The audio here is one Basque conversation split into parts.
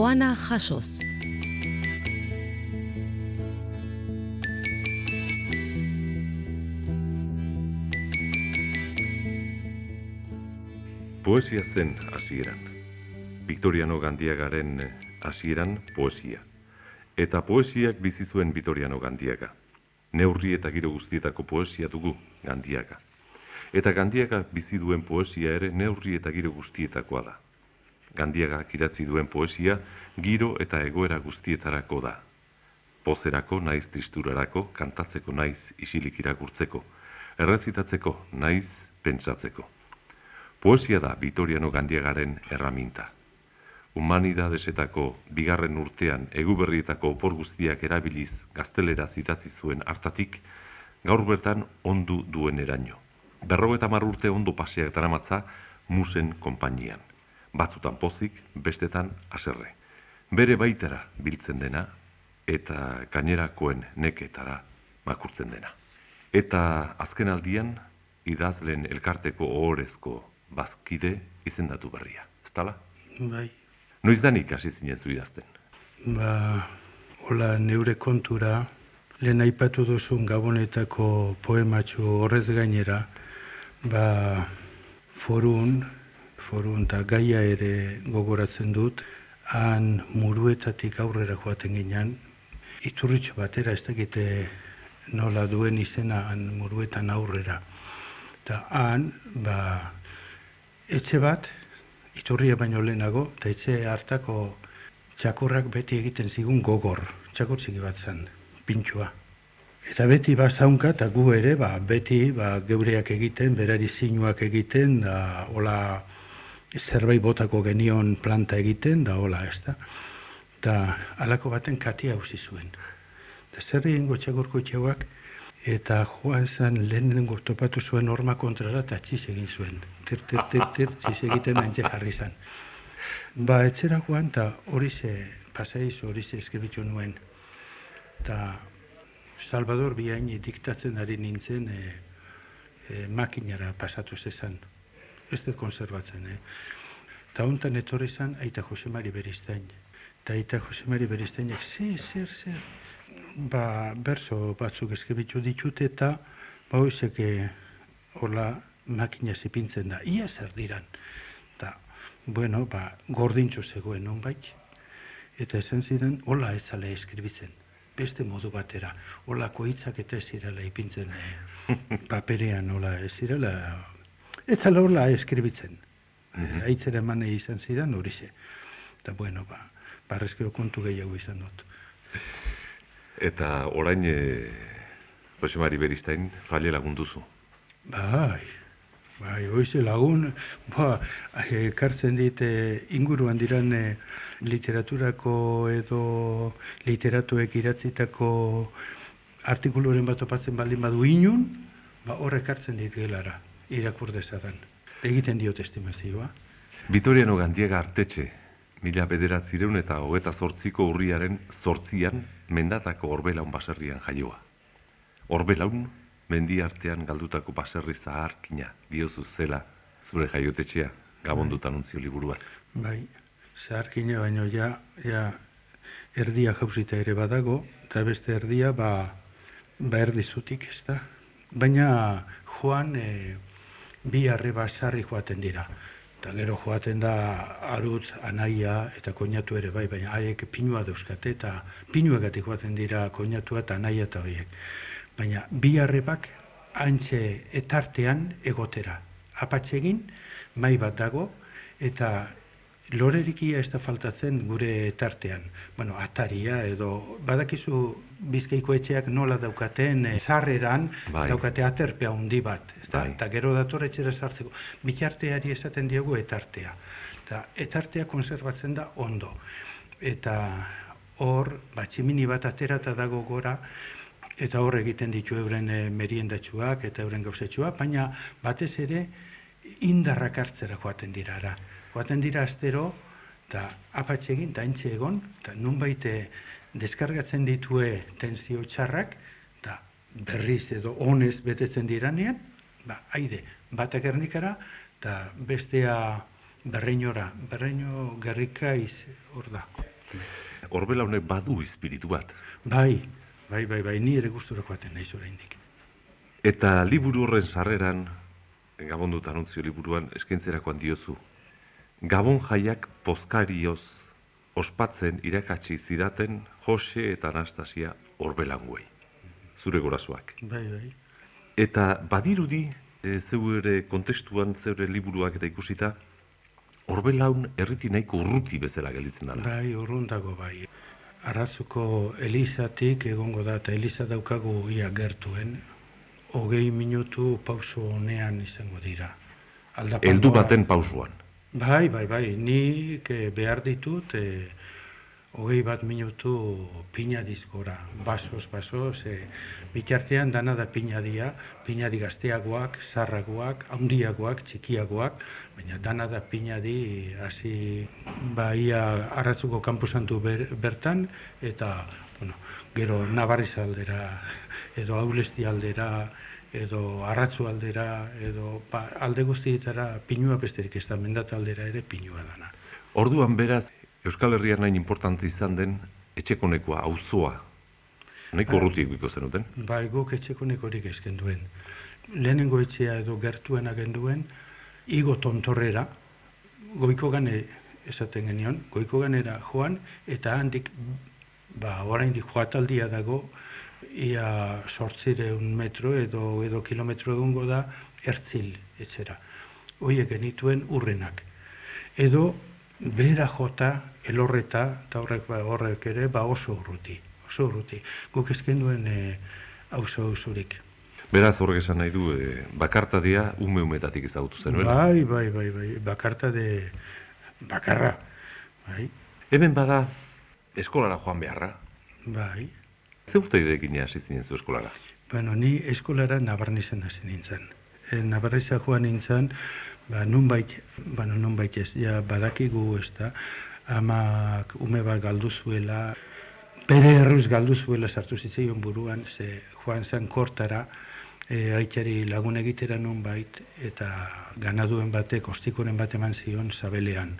doana jasoz. Poesia zen hasieran. Victoriano Gandiagaren hasieran poesia. Eta poesiak bizi zuen Victoriano Gandiaga. Neurri eta giro guztietako poesia dugu Gandiaga. Eta Gandiaga bizi duen poesia ere neurri eta giro guztietakoa da. Gandiaga idatzi duen poesia giro eta egoera guztietarako da. Pozerako naiz tristurarako, kantatzeko naiz isilik irakurtzeko, errezitatzeko naiz pentsatzeko. Poesia da Vitoriano Gandiagaren erraminta. Humanidadesetako bigarren urtean eguberrietako opor guztiak erabiliz gaztelera zitatzi zuen hartatik, gaur bertan ondu duen eraino. Berro eta urte ondo paseak daramatza musen konpainian. Batzutan pozik, bestetan aserre. Bere baitara biltzen dena eta gainerakoen neketara makurtzen dena. Eta azken aldian, idazlen elkarteko ohorezko bazkide izendatu berria. Ez tala? Bai. Noiz danik hasi zinen zu idazten? Ba, hola neure kontura, lehen aipatu duzun gabonetako poematxo horrez gainera, ba, forun, forun eta gaia ere gogoratzen dut, han muruetatik aurrera joaten ginen, iturritxo batera, ez dakite nola duen izena han muruetan aurrera. Eta han, ba, etxe bat, iturria baino lehenago, eta etxe hartako txakurrak beti egiten zigun gogor, txakur txiki bat zen, pintxua. Eta beti ba zaunka, eta gu ere, ba, beti ba, geureak egiten, berari zinuak egiten, da hola zerbait botako genion planta egiten, da hola ez da. Eta alako baten katia hausi zuen. Eta zer egingo txakurko txauak, eta joan zen lehenengo topatu zuen norma kontrara eta txiz egin zuen. Tir, tir, tir, tir, txiz egiten antxe jarri zen. Ba, etxera joan, eta hori ze, pasaiz hori ze eskribitu nuen. Eta Salvador bihain diktatzen ari nintzen e, e, makinara pasatu zezan. Ez dut konservatzen, eh? Eta hontan etorri zen aita Josemari Beristain. Eta aita Josemari Beristainek, zer, zer, zer, ba, berso batzuk eskibitu ditut eta ba hoizek hola makina zipintzen da. Ia zer diran. Eta, bueno, ba, gordintxo zegoen nonbait. Eta esan ziren, hola ez zale eskribitzen. Beste modu batera. Hola koitzak eta ez zirela ipintzen eh, paperean, hola ez zirela. Ez zala hola eskribitzen. Mhm. Aitzera eman izan zidan horixe. Eta, bueno, ba, barrezkeo kontu gehiago izan dut. Eta orain e, Josemari Beristain fale lagun duzu. Bai, bai, hoize lagun, ba, ekartzen dit eh, inguruan diran eh, literaturako edo literatuek iratzitako artikuluren bat topatzen baldin badu inun, ba, hor ekartzen dit gelara, irakur dezadan. Egiten diot estimazioa. Vitoriano Gandiega artetxe, mila bederatzireun eta hogeta zortziko urriaren zortzian mendatako orbelaun baserrian jaioa. Orbelaun, mendi artean galdutako baserri zaharkina, diozu zela, zure jaiotetxea, gabondutan untzio liburuan. Bai, zaharkina baino ja, ja erdia jauzita ere badago, eta beste erdia ba, ba erdizutik, ez da. Baina joan e, bi arreba sarri joaten dira. Eta gero joaten da arutz, anaia eta koinatu ere bai, baina haiek pinua dauzkate eta pinuegatik joaten dira koinatua eta anaia eta horiek. Baina bi arrebak antxe etartean egotera. Apatsegin, mai bat dago, eta lorerikia ez da faltatzen gure etartean. Bueno, ataria edo, badakizu bizkaiko etxeak nola daukaten e, zarreran Bai. daukate aterpe handi bat. Eta, Bai. eta gero dator etxera sartzeko. Bitarteari esaten diogu etartea. Eta etartea konserbatzen da ondo. Eta hor, ba, tximini bat aterata dago gora, eta hor egiten ditu euren e, meriendatxuak eta euren gauzetxuak, baina batez ere indarrak hartzera joaten dira ara. Joaten dira astero, eta apatxe egin, eta egon, eta nunbait eh, deskargatzen ditue tensio txarrak, eta berriz edo honez betetzen diranean, ba, haide, batak ernikara, eta bestea Berreinora, berreino gerrikaiz hor da. Horbela honek badu espiritu bat. Bai, bai, bai, bai, ni ere gusturako baten naiz oraindik. Eta liburu horren sarreran, Gabon dut anuntzio liburuan eskaintzerakoan diozu. Gabon jaiak pozkarioz ospatzen irakatsi zidaten Jose eta Anastasia orbelanguei. Zure gorazoak. Bai, bai. Eta badirudi, e, zeure kontestuan, zeure liburuak eta ikusita, orbelaun erriti nahiko urruti bezala gelditzen dela. Bai, urrun dago bai. Arratzuko Elizatik egongo da, eta Eliza daukagu ia gertuen, hogei minutu pauso honean izango dira. Aldapagoa- Heldu baten pausuan. Bai, bai, bai, nik eh, behar ditut eh, hogei bat minutu pina dizgora, basoz, basoz, eh, bitartean dana da pinadia, pinadi gazteagoak, zarragoak, handiagoak, txikiagoak, baina dana da pinadi hasi baia arratzuko kanposantu ber, bertan, eta, bueno, gero Navarriz aldera, edo Aulesti aldera, edo arratzu aldera, edo ba, alde guztietara pinua besterik ez da mendat aldera ere pinua dana. Orduan beraz, Euskal Herrian nain importante izan den etxekonekoa, auzoa. Nahiko urruti ikuiko zenuten. Bai, guk etxeko nekorik esken duen. Lehenengo etxea edo gertuena genduen, igo tontorrera, goiko gane esaten genion, goiko ganera joan, eta handik, ba, oraindik joataldia dago, ia sortzireun metro edo, edo kilometro egongo da, ertzil etxera. Hoiek genituen urrenak. Edo, behera jota, elorreta, eta horrek, ba, horrek ere, ba oso urruti, oso urruti. Guk esken duen e, auzo auzurik. Beraz horrek esan nahi du, e, bakartadia ume umetatik ezagutu zenuen. Bai, bai, bai, bai, bakarta de bakarra. Bai, Hemen bada, eskolara joan beharra. bai. Ze urteidekin hasi zinen zu eskolara? Bueno, ni eskolara nabarnizen hasi nintzen. E, Nabarniza joan nintzen, ba, nunbait, bueno, nunbait ez, ja, badakigu ez da, amak ume bat galdu zuela, bere erruz galdu zuela sartu zitzaion buruan, ze joan zen kortara, e, aitari lagun egitera nunbait, eta ganaduen batek, ostikoren bat eman zion zabelean.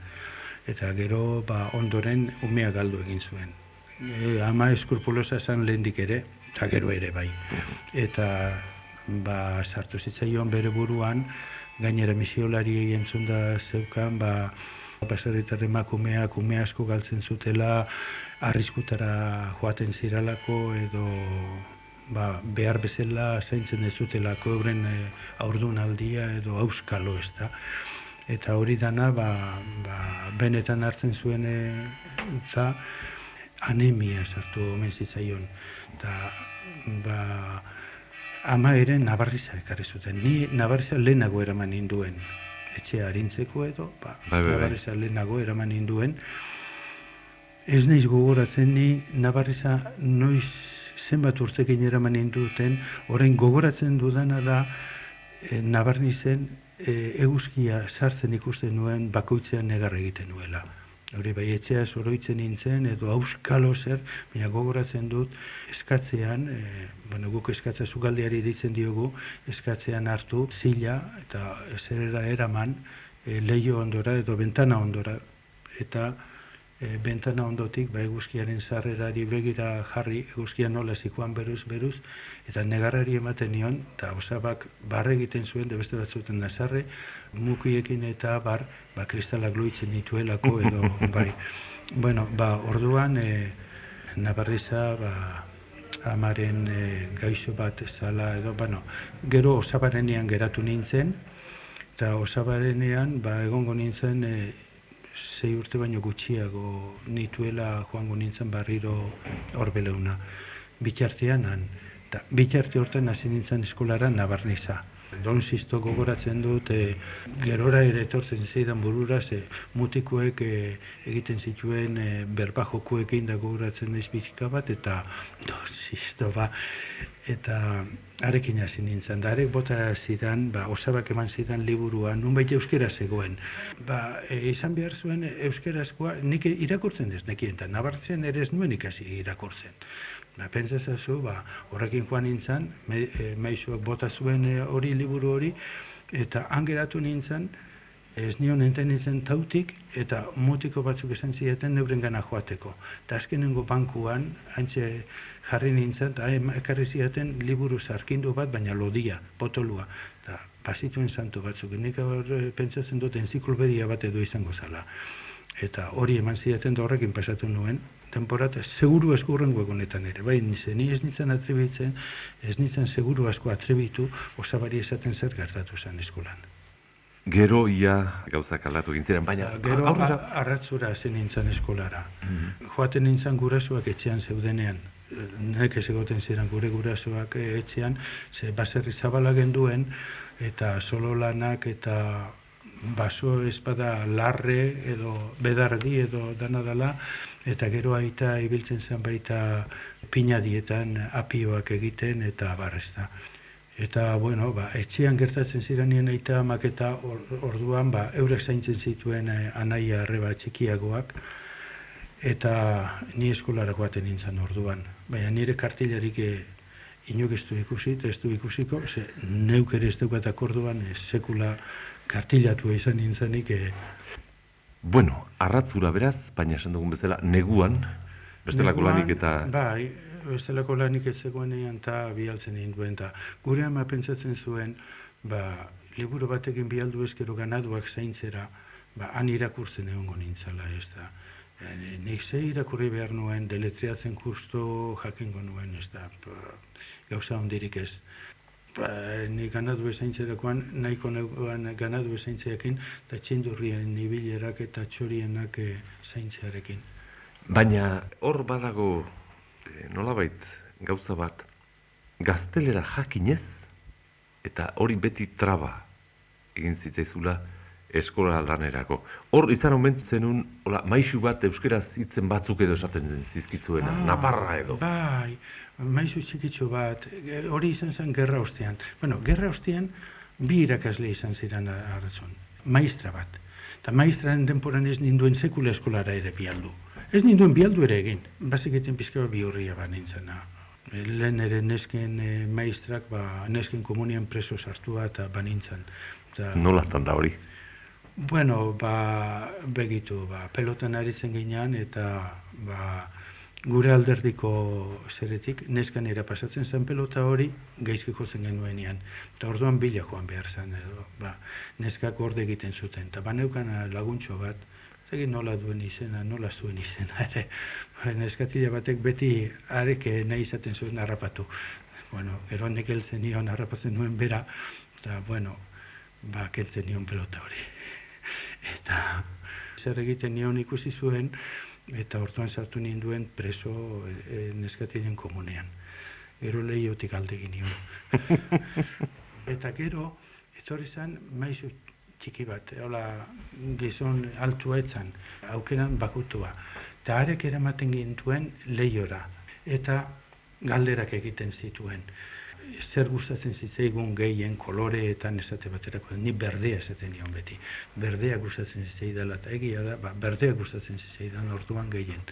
Eta gero, ba, ondoren umea galdu egin zuen. E, ama eskurpulosa esan lehendik ere, eta gero ere bai. Eta ba, sartu zitzaion bere buruan, gainera misiolari entzun da zeukan, ba, baserritar emakumeak ume asko galtzen zutela, arriskutara joaten ziralako edo ba, behar bezala zaintzen ez zutelako euren e, aurdunaldia edo auskalo ez da. Eta hori dana ba, ba, benetan hartzen zuen eta anemia sartu omen zitzaion. Eta ba, ama ere nabarriza ekarri zuten. Ni nabarriza lehenago eraman ninduen. Etxea harintzeko edo, ba, Bai, bai, bai. nabarriza lehenago eraman ninduen. Ez naiz gogoratzen ni nabarriza noiz zenbat urtekin eraman ninduten, orain gogoratzen dudana da e, nabarnizen e, eguzkia sartzen ikusten nuen bakoitzean negar egiten nuela. Hori bai etxea oroitzen nintzen edo auskalo zer, baina gogoratzen dut eskatzean, e, bueno, guk eskatza zugaldeari ditzen diogu, eskatzean hartu zila eta zerera eraman e, leio ondora edo bentana ondora. Eta e, bentana ondotik ba, eguzkiaren sarrerari begira jarri, eguzkia nola zikoan beruz, beruz, eta negarrari ematen nion, eta osabak barre egiten zuen, de beste batzuten nazarre, mukiekin eta bar, ba, kristalak luitzen dituelako, edo, bai. Bueno, ba, orduan, e, nabarriza, ba, amaren e, gaixo bat zala, edo, bueno, gero osabarenean geratu nintzen, eta osabarenean, ba, egongo nintzen, e, sei urte baino gutxiago nituela joango nintzen barriro horbeleuna. Bitxartean han, eta bitxarte hortan hasi nintzen eskolara nabarniza. Don Sisto gogoratzen dut, e, gerora ere etortzen zeidan burura, ze mutikoek e, egiten zituen e, berba jokuekin da gogoratzen naiz bizika bat, eta Don Sisto ba, eta arekin hasi nintzen, da arek bota zidan, ba, osabak eman zidan liburua, nunbait euskera zegoen. Ba, e, izan behar zuen euskerazkoa, nik irakurtzen ez nekien, eta nabartzen ere ez nuen ikasi irakurtzen. Ba, pentsazazu, ba, horrekin joan nintzen, me, e, maizuak bota zuen e, hori liburu hori, eta han geratu nintzen, ez nion entenitzen tautik, eta mutiko batzuk esan zieten neuren gana joateko. Eta azkenengo bankuan, hantxe jarri nintzen, eta ekarri zieten liburu zarkindu bat, baina lodia, potolua. Eta pasituen santu batzuk, nik eh, pentsatzen dut enziklopedia bat edo izango zala. Eta hori eman zieten da horrekin pasatu nuen, temporat, seguru eskurrengo egunetan ere, bai, nizen, ni ez nintzen atrebitzen, ez nintzen seguru asko atrebitu, osabari esaten zer gertatu zen eskolan. Gero ia gauzak aldatu egin ziren, baina Gero aurrera... arratzura zen nintzen eskolara. Mhm. Joaten nintzen gurasoak etxean zeudenean, nek ez egoten ziren gure gurasoak eh, etxean, ze baserri zabala genduen, eta solo lanak eta baso espada larre edo bedardi edo dana dela, eta gero aita ibiltzen zen baita pinadietan apioak egiten eta barrezta. Eta, bueno, ba, etxean gertatzen zirenien aita amak eta or- orduan, ba, eurek zaintzen zituen eh, anaia arreba txikiagoak, eta ni eskolara joaten nintzen orduan. Baina nire kartilarik eh, inok ez du ikusi, eta ez du ikusiko, ze neuk ere ez daukatak orduan eh, sekula kartilatua izan nintzenik, eh, Bueno, arratzura beraz, baina esan dugun bezala, neguan, bestelako lanik eta... Bai, bestelako lanik ez zegoenean eta bialtzen induen eta gure ama pentsatzen zuen, ba, liburu batekin bialdu ezkero ganaduak zaintzera, ba, han irakurtzen egongo nintzala, ez da. E, Nik ze irakurri behar nuen, deletriatzen justo jakingo nuen, ez da, ba, gauza hondirik ez. Ba, ni ganadu ezaintzerakoan, nahiko neuan ganadu ezaintzeakin, eta txindurrien ibilerak eta txorienak eh, zaintzearekin. Baina hor badago nolabait gauza bat gaztelera jakinez eta hori beti traba egin zitzaizula eskola lanerako. Hor izan omen zenun, hola, maisu bat euskeraz hitzen batzuk edo esaten zizkitzuena, Ah, naparra edo. Bai, maizu txikitxo bat, e, hori izan zen gerra ostean. Bueno, gerra ostean bi irakasle izan ziren hartzun, maistra bat. Eta maistraren denporan ez ninduen sekula eskolara ere bialdu. Ez ninduen bialdu ere egin, bazeketen pizka bat bi horria ba nintzena. E, Lehen ere nesken e, maistrak, ba, nesken komunian preso sartua eta banintzen. Eta, Nolatan da hori? Bueno, ba, begitu, ba, pelotan aritzen ginean eta ba, gure alderdiko zeretik neskan era pasatzen zen pelota hori gaizki jotzen genuenean. Eta orduan bila joan behar zen edo, ba, neskak gorde egiten zuten. Eta baneukan laguntxo bat, dakit nola duen izena, nola zuen izena ere. Ba, neskatila batek beti areke nahi izaten zuen harrapatu. Bueno, gero nek heltzen nion harrapatzen nuen bera, eta bueno, ba, kentzen nion pelota hori eta zer egiten nion ikusi zuen eta orduan sartu ninduen preso e, neskatilen komunean. Gero lehiotik alde egin nion. eta gero, etorri zen maizu txiki bat, hola gizon altua etzan, aukeran bakutua. Eta arek eramaten gintuen lehiora, eta galderak egiten zituen zer gustatzen zitzaigun gehien koloreetan esate baterako ni berdea esaten nion beti. Berdea gustatzen zitzaidala eta egia da, ba, berdea gustatzen zitzaidan orduan gehien.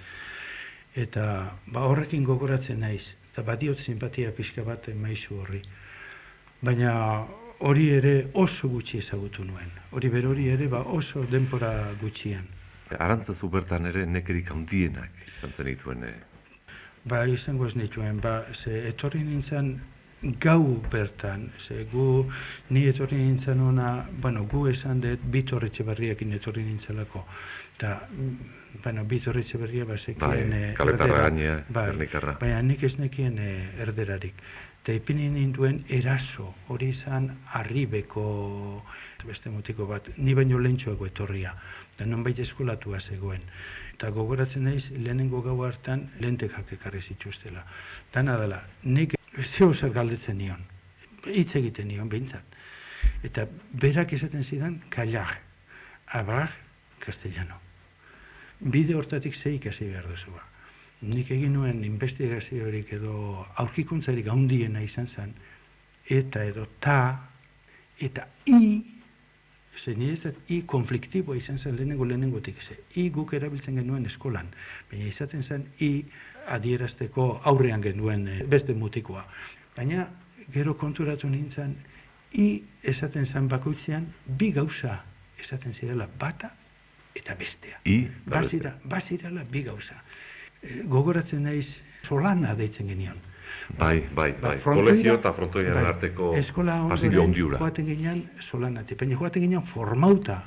Eta ba, horrekin gogoratzen naiz, eta badiot simpatia pixka bat maizu horri. Baina hori ere oso gutxi ezagutu nuen. Hori berori ere ba, oso denpora gutxian. Arantzazu bertan ere nekerik handienak izan zenituen. Eh? Ba, izango ez nituen, ba, ze etorri nintzen gau bertan, ze gu, ni etorri nintzen ona, bueno, gu esan dut Bitor Etxeberriakin etorri nintzelako. Mm, bueno, Bitor Etxeberria bazekien Bai, eh, Kaletarra erdera. gainea, bai, Gernikarra. baina nik ez nekien eh, erderarik. Eta ipini ninduen eraso, hori izan arribeko beste mutiko bat, ni baino lehentxoago etorria, eta nonbait eskolatua zegoen. Eta gogoratzen naiz, lehenengo gau hartan lentekak ekarri zituztela. Dana dela, nik zeu zer galdetzen nion, hitz egiten nion behintzat. Eta berak esaten zidan, kallaj, abaj, castellano. Bide hortatik ze ikasi behar duzua. Nik egin nuen investigaziorik edo aurkikuntzarik handiena izan zen, eta edo ta, eta i, ze nire ez i konfliktiboa izan zen lehenengo lehenengotik, ze i guk erabiltzen genuen eskolan, baina izaten zen i adierazteko aurrean genuen eh, beste mutikoa. Baina gero konturatu nintzen, i esaten zen bakoitzean bi gauza esaten zirela bata eta bestea. I, Bazira, bazirela bi gauza. Gogoratzen naiz solana deitzen genion. Bai, bai, Ba, bai. frontoira- Kolegio eta frontoiaren bai, arteko eskola pasillo handiura. joaten ginean solanati, baina joaten ginean formauta,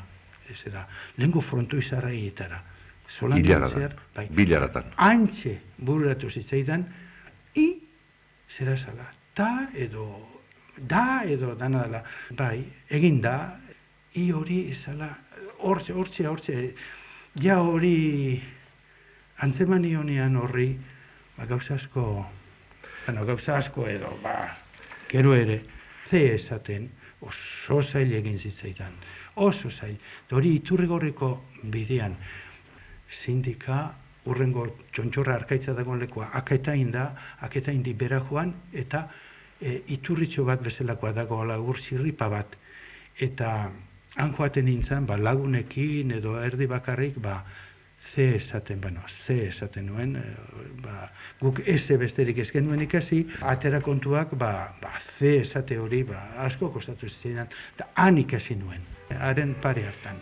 ez era, lehenko frontoi zarraietara. Solan Ilaratan, bai. bilaratan. Antxe bururatu zitzaidan, i, zera zala, ta edo, da edo dana dela, bai, egin da, i hori zala, hortxe, hortxe, hortxe, ja hori antzemani honean horri, ba, gauza asko, bueno, gauza asko edo, ba, gero ere, ze esaten, oso zail egin zitzaidan, oso zail. Hori iturrigorriko bidean, sindika, urrengo txontxorra arkaitza dagoen lekoa, akaetain da, akaetain di bera joan, eta e, iturritxo bat bezalakoa dagoela ur zirripa bat. Eta han joaten nintzen, ba, lagunekin edo erdi bakarrik, ba, ze esaten, bueno, ze esaten nuen, e, ba, guk eze besterik ez genuen ikasi, atera kontuak, ba, ba, ze esate hori, ba, asko kostatu zidan, eta han ikasi nuen, haren pare hartan.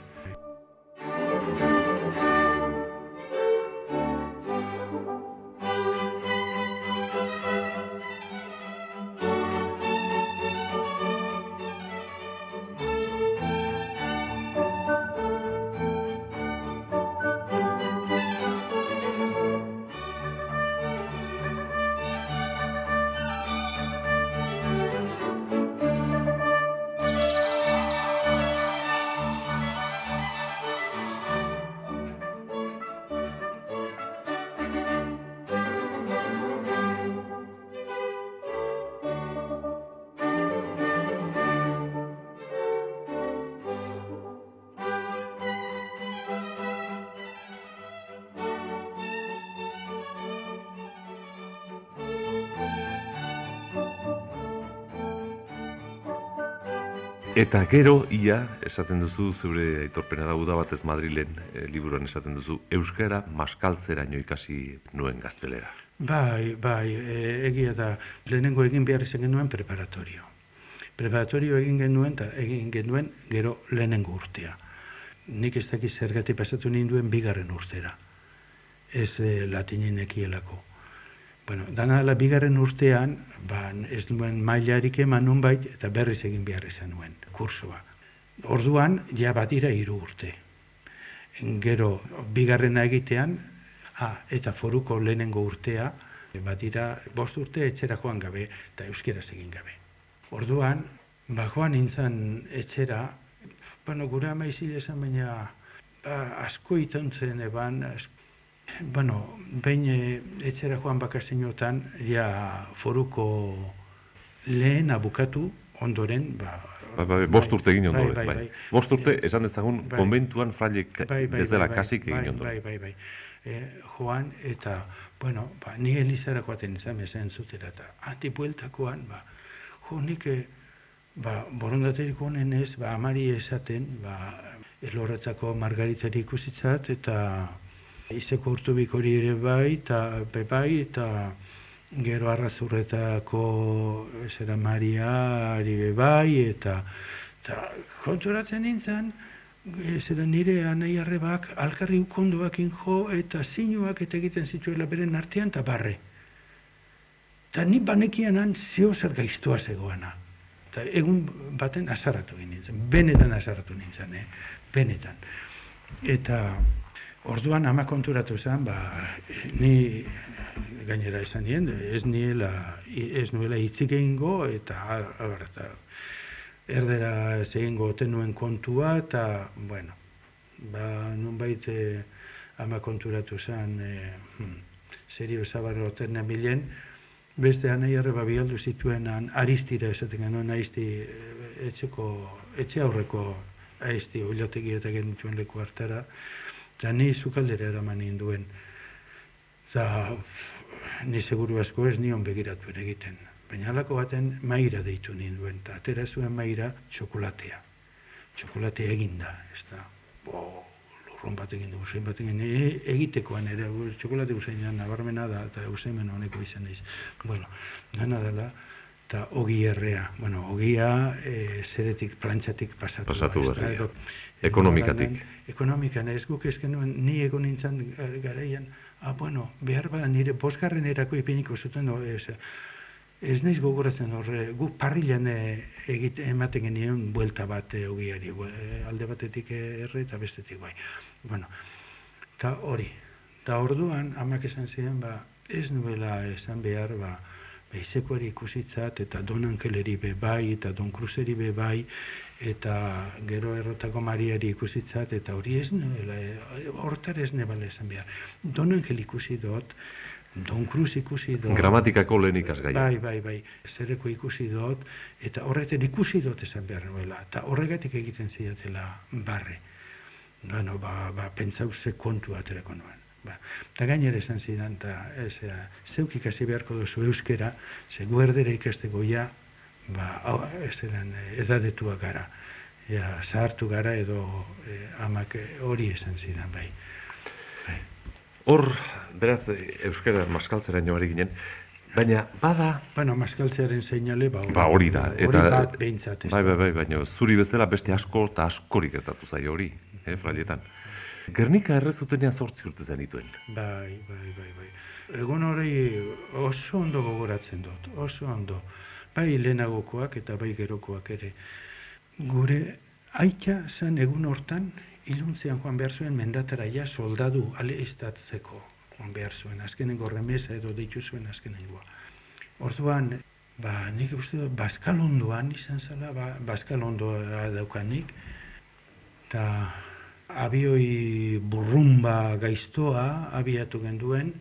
Eta gero, ia, esaten duzu, zure aitorpena da uda batez Madrilen e, liburuan esaten duzu, Euskara maskaltzeraino ikasi nuen gaztelera. Bai, bai, e, egia da, lehenengo egin behar izan genuen preparatorio. Preparatorio egin genuen, eta egin genuen gero lehenengo urtea. Nik ez dakiz zergatik pasatu ninduen bigarren urtera. Ez e, latinen ekielako. Bueno, dana dela bigarren urtean, ba, ez nuen mailarik eman nunbait, eta berriz egin behar izan nuen, kursoa. Orduan, ja badira hiru urte. Gero, bigarrena egitean, ah, eta foruko lehenengo urtea, badira bost urte etxera joan gabe, eta euskeraz egin gabe. Orduan, ba, joan nintzen etxera, bueno, gure ama izile baina, ba, asko ituntzen eban, asko, bueno, behin e, etxera joan bakazinotan, ja foruko lehena bukatu ondoren, ba, Bai, bai, bost urte egin ondoren, bai, bai, bai. Bost urte, Eh, esan dezagun, bai. konbentuan frailek bai, bai, ez dela bai, bai, kasik bai, egin ondoren. Bai, bai, bai. E, joan eta, bueno, ba, ni elizara joaten izan esan zutera eta ati bueltakoan, ba, jo nik, e, ba, borondaterik honen ez, ba, amari esaten, ba, elorretako margaritari ikusitzat eta izeko urtubik hori ere bai, eta be bai, eta gero arrazurretako zera Maria ari be bai, eta, eta konturatzen nintzen, zera nire anai arrebak alkarri ukondoakin jo eta zinuak eta egiten zituela beren artean eta barre. Eta ni banekianan zio zer gaiztua zegoena. Eta egun baten azarratu nintzen, benetan azarratu nintzen, eh? benetan. Eta orduan ama konturatu zen, ba, ni gainera esan nien, ez niela, ez nuela hitzik egingo, eta abar, eta erdera ez egingo oten nuen kontua, eta, bueno, ba, nunbait eh, ama konturatu zen, eh, hmm, serio zabarro nabilen, beste anai arreba bialdu zituen aristira esaten genuen aizti eh, etxeko, etxe aurreko aizti oilotegi eta genituen leku hartara, eta ni zukaldera eraman ninduen. Eta ni seguru asko ez nion begiratu egiten. Baina halako baten maira deitu ninduen, eta atera zuen maira txokolatea. Txokolatea eginda, ez da. Bo, lurrun bat egin du, usain bat egin e, egitekoan ere, txokolate usainan nabarmena da, eta usaimen honeko izan naiz. Bueno, gana dela, eta ogi errea. Bueno, ogia e, zeretik plantxatik pasatu. Pasatu berria. edo- Ekonomikatik. Ekonomikan, ez guk ezken nuen, ni egon nintzen eh, garaian, ah, bueno, behar ba nire bosgarren erako ipiniko zuten, no, ez, ez naiz gogoratzen horre, guk parrilan eh, egite, ematen genien buelta bat eh, ogiari, eh, alde batetik eh, erre eta bestetik bai. Bueno, eta hori, eta orduan amak esan ziren, ba, ez nuela esan behar, ba, Beisekoari ikusitzat eta Don Angeleri be bai eta Don Cruzeri be bai eta gero errotako Mariari ikusitzat eta hori ez hortar ez nebala esan behar. Don Angel ikusi dut, Don Cruz ikusi dut. Gramatikako lehen ikasgaia. Bai, bai, bai, zereko ikusi dut, eta horretan ikusi dut esan behar nuela, eta horregatik egiten zidatela barre. Bueno, ba, ba, pentsau ze kontu aterako nuen. Ba, eta gainera esan zidan, eta ez, eh, zeuk ikasi beharko duzu euskera, ze gu erdera ikasteko ja, ba, hau, ez eran, eh, edadetuak gara. Ja, zahartu gara edo eh, amak eh, hori esan zidan, bai. Hor, beraz, euskara maskaltzera ari ginen, baina bada, Bueno, maskaltzearen seinale, ba, hori, ba hori da, hori eta bat behintzat. bai, bai, bai, baina zuri bezala beste asko eta askorik gertatu zaio hori, eh, frailetan. Gernika errezutenean zortzi urte zenituen. Bai, bai, bai, bai. Egun hori oso ondo gogoratzen dut, oso ondo. Bai lehenagokoak eta bai gerokoak ere. Gure aita zen egun hortan, iluntzean joan behar zuen mendatara ja soldadu ale estatzeko joan behar zuen, azkenengo remesa edo deitu zuen azkenengoa. Orduan, ba, nik uste dut, Baskalondoan izan zela, ba, Baskalondoa daukanik, eta abioi burrumba gaiztoa abiatu genduen,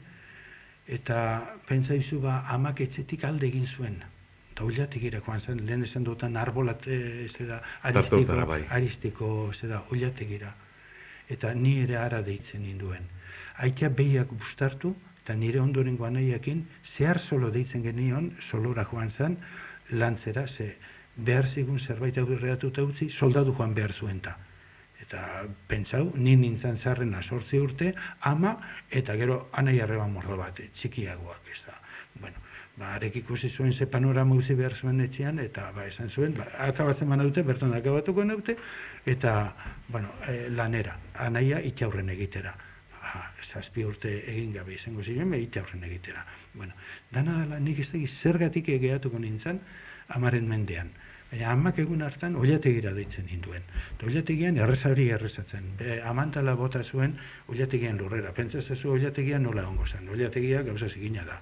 eta pentsa izu ba, amak etxetik alde egin zuen. Eta uliatik joan zen, lehen esan dutan arbolat, e, ez da, aristiko, bai. aristiko, ez da, uliategira. Eta ni ere ara deitzen ninduen. Aitea behiak bustartu, eta nire ondorengo anaiakin, zehar solo deitzen genion, solora joan zen, lantzera, ze behar zigun zerbait aurreratuta utzi, soldadu joan behar zuen ta. Eta pentsau, ni nintzen zarrena sortzi urte, ama, eta gero anai arreba morro bat, txikiagoak, ez da. Bueno, ba, arek ikusi zuen ze panorama utzi behar zuen etxean, eta ba, esan zuen, ba, akabatzen bana dute, berton akabatuko naute, eta, bueno, e, lanera, anaia itxaurren egitera. Ba, zazpi urte egin gabe izango ziren, be, itxaurren egitera. Bueno, dana dela, nik ez zergatik egeatuko nintzen, amaren mendean. Baina amak egun hartan oilategira deitzen ninduen. Eta oilategian errezari errezatzen. Be, amantala bota zuen oilategian lurrera. Pentsa zezu oilategian nola ongo zen. Oilategia gauza zigina da.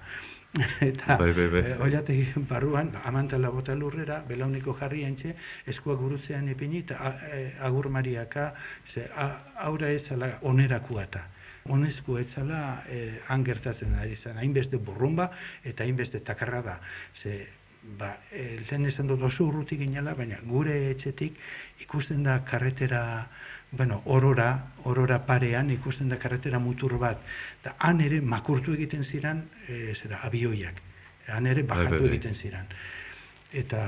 Eta Bai, bai, bai. oilategi barruan, ba, amantala bota lurrera, belauniko jarri entxe, eskuak gurutzean ipini, eta eh, agur mariaka, ze, a, aura ez zala onerakuata. Honezko etzala eh, han gertatzen ari zen, hainbeste burrumba eta hainbeste takarra da. Ze, ba, e, lehen esan dut oso urrutik ginela, baina gure etxetik ikusten da karretera, bueno, orora, orora parean ikusten da karretera mutur bat. Da, han ere makurtu egiten ziren, e, zera, abioiak. Han ere Bai, bai, bai. egiten ziren. Eta,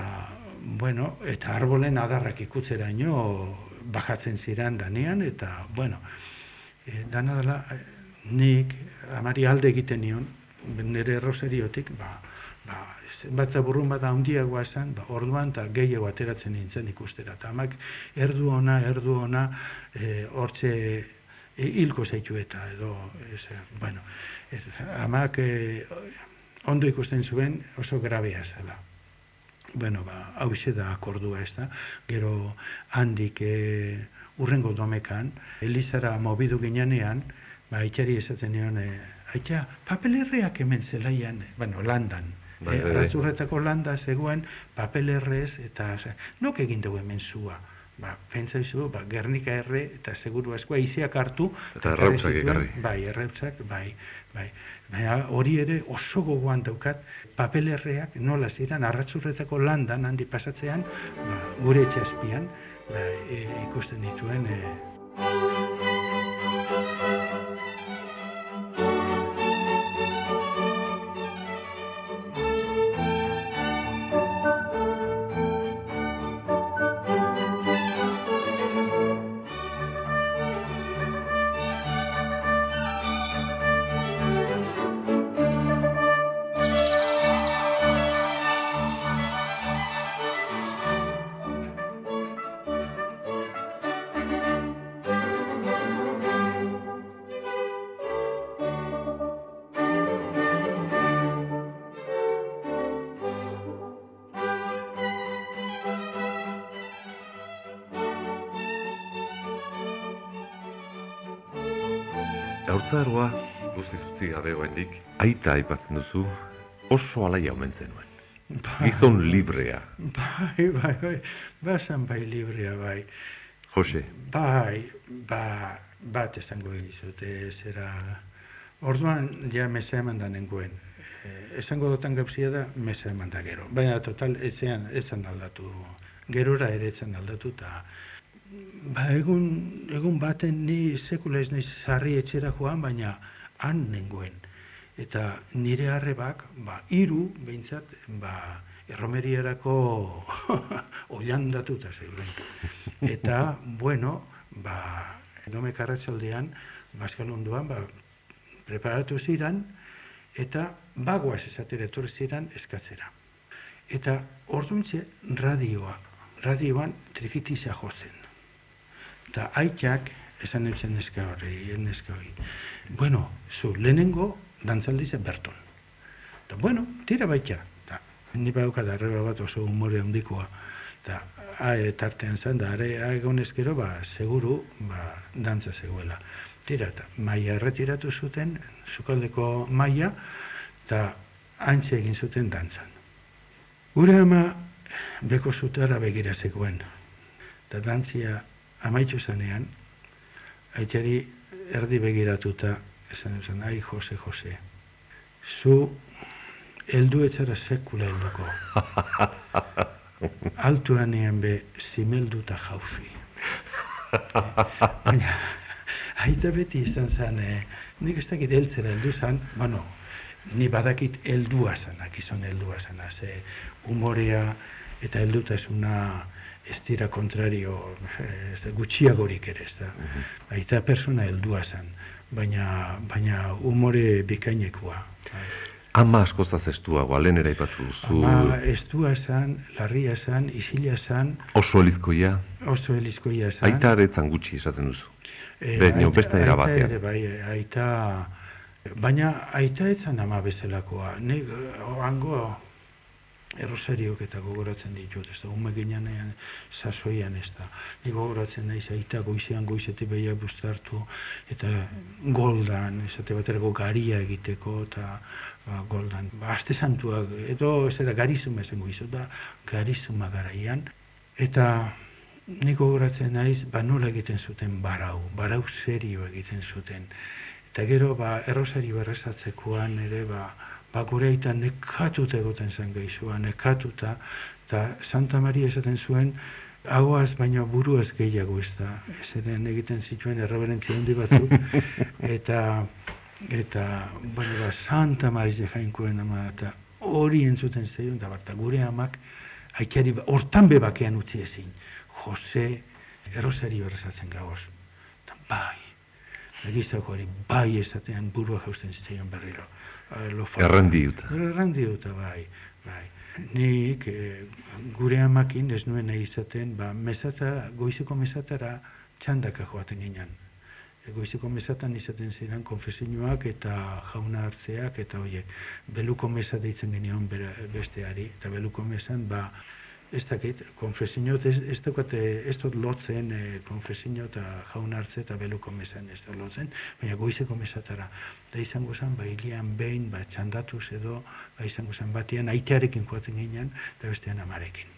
bueno, eta arbolen adarrak ikutzeraino bajatzen ziren danean, eta, bueno, e, dana dela, nik amari alde egiten nion, nire erroseriotik, ba, ba, zenbat eta burrun bat handiagoa esan, ba, orduan eta gehiago ateratzen nintzen ikustera. Eta amak erdu ona, erdu ona, e, hortxe e, hilko zaitu eta edo, ez, bueno, ez, amak e, ondo ikusten zuen oso grabea zela. Bueno, ba, hau da akordua ez da. Gero handik e, urrengo domekan, Elizara mobidu ginenean, ba, itxari esaten nion, e, aitxa, papelerreak hemen zelaian, bueno, landan. Bai, E, bai, bai. Arratzurretako landa zegoen papelerrez, eta ze, nok egin dugu hemen zua? Ba, pentsa izu, ba, Gernika erre, eta seguru askoa iziak hartu. Eta errautzak ekarri. Bai, errautzak, bai, bai. Baina hori ere oso gogoan daukat, papelerreak nola ziren arratzurretako landan handi pasatzean, ba, gure etxe azpian, ba, e, ikusten dituen e, Hortzaroa, guztiz utzi gabe oraindik, aita aipatzen duzu, oso alaia omen zenuen. Bai, Gizon librea. Bai, bai, bai, basan bai librea bai. Jose, Bai, ba, bat esango dizute, zera... Orduan, ja mesa eman da nengoen. Eh, esango dutan gauzia da, mesa eman da gero. Baina, total, etzean, etzan aldatu. Gerora ere etzan aldatu, eta... Ba, egun, egun baten ni sekula ez naiz sarri etxera joan, baina han nengoen. Eta nire arrebak, ba, hiru behintzat, ba, erromerierako oilandatuta zeuden. Eta, bueno, ba, domek arratsaldean, Baskalondoan, ba, preparatu ziran, eta bagoaz esatera etorri ziran eskatzera. Eta orduntze radioa, radioan trikitiza jotzen. Eta aitak esan eutzen neska hori, neska hori. Bueno, zu, lehenengo dantzaldize berton. Eta, bueno, tira baita. Eta, ni badauka da arreba bat oso humore handikoa. Eta, are tartean zen, da, are egon ezkero, ba, seguru, ba, dantza zegoela. Tira, eta, maia erretiratu zuten, sukaldeko maia, eta antxe egin zuten dantzan. Gure ama beko zutara begira zegoen. Eta dantzia amaitu zanean, aitari erdi begiratuta, esan esan, ai, Jose, Jose, zu heldu etzara sekula helduko. Altuanean be zimelduta jauzi. Baina, aita beti izan zen, eh, nik ez dakit heltzera heldu zen, bueno, ni badakit heldua zana, gizon heldua zana, ze humorea eta heldutasuna ez dira kontrario, eh, ez da, gutxiagorik ere, ez da. Aita persona heldua zen, baina, baina humore bikainekoa. ama asko zazestuagoa, lehen ere aipatu duzu, Ama estua zen, larria zen, isila zen, oso elizkoia, oso elizkoia zen. aita aretzan gutxi esaten duzu. Eh, Baina aita- beste era aita batean. ere bai, aita, baina aita etzan ama bezalakoa. Nik eh, hango errosariok eta gogoratzen ditut, ez da, ume ginean sasoian ez da. Nik gogoratzen naiz aita goizean goizetik behia bustartu, eta goldan, esate baterako garia egiteko, eta ba, goldan. Ba, aste santuak, edo ez da garizuma esango izo, da garizuma garaian, eta nik gogoratzen naiz, ba nola egiten zuten barau, barau serio egiten zuten. Eta gero, ba, errosario errezatzekoan ere, ba, ba gure aita nekatuta egoten zen gehizua, nekatuta, eta Santa Maria esaten zuen, hauaz baina buruaz gehiago ez da. Zeren egiten zituen erreberentzia handi batzuk, eta, eta, bueno, ba, Santa Maria jainkoen ama, eta hori entzuten zeion, da bat, eta gure amak, aikari, ba- hortan bebakean utzi ezin. Jose, errosario errezatzen gagoz. Eta bai, egizako hori, bai esatean burua jausten zitzaion berriro. Eh, lo fa- Errendiuta. Errendiuta, bai, bai. Nik eh, gure amakin ez nuen nahi izaten, ba, mesata, goizeko mesatara txandaka joaten ginen. E, Goizeko mesatan izaten ziren konfesioak eta jauna hartzeak eta hoiek. Beluko mesa deitzen genion bera, besteari, eta beluko mesan, ba, ez dakit, konfesio, ez, ez daukate, ez dut lotzen e, konfesio eta jauna hartze eta beluko mesan ez dut lotzen, baina goizeko mesatara. Da izango zen, ba, hilian behin, ba, txandatuz edo, ba, izango zen batean, aitearekin joaten ginen, eta bestean amarekin.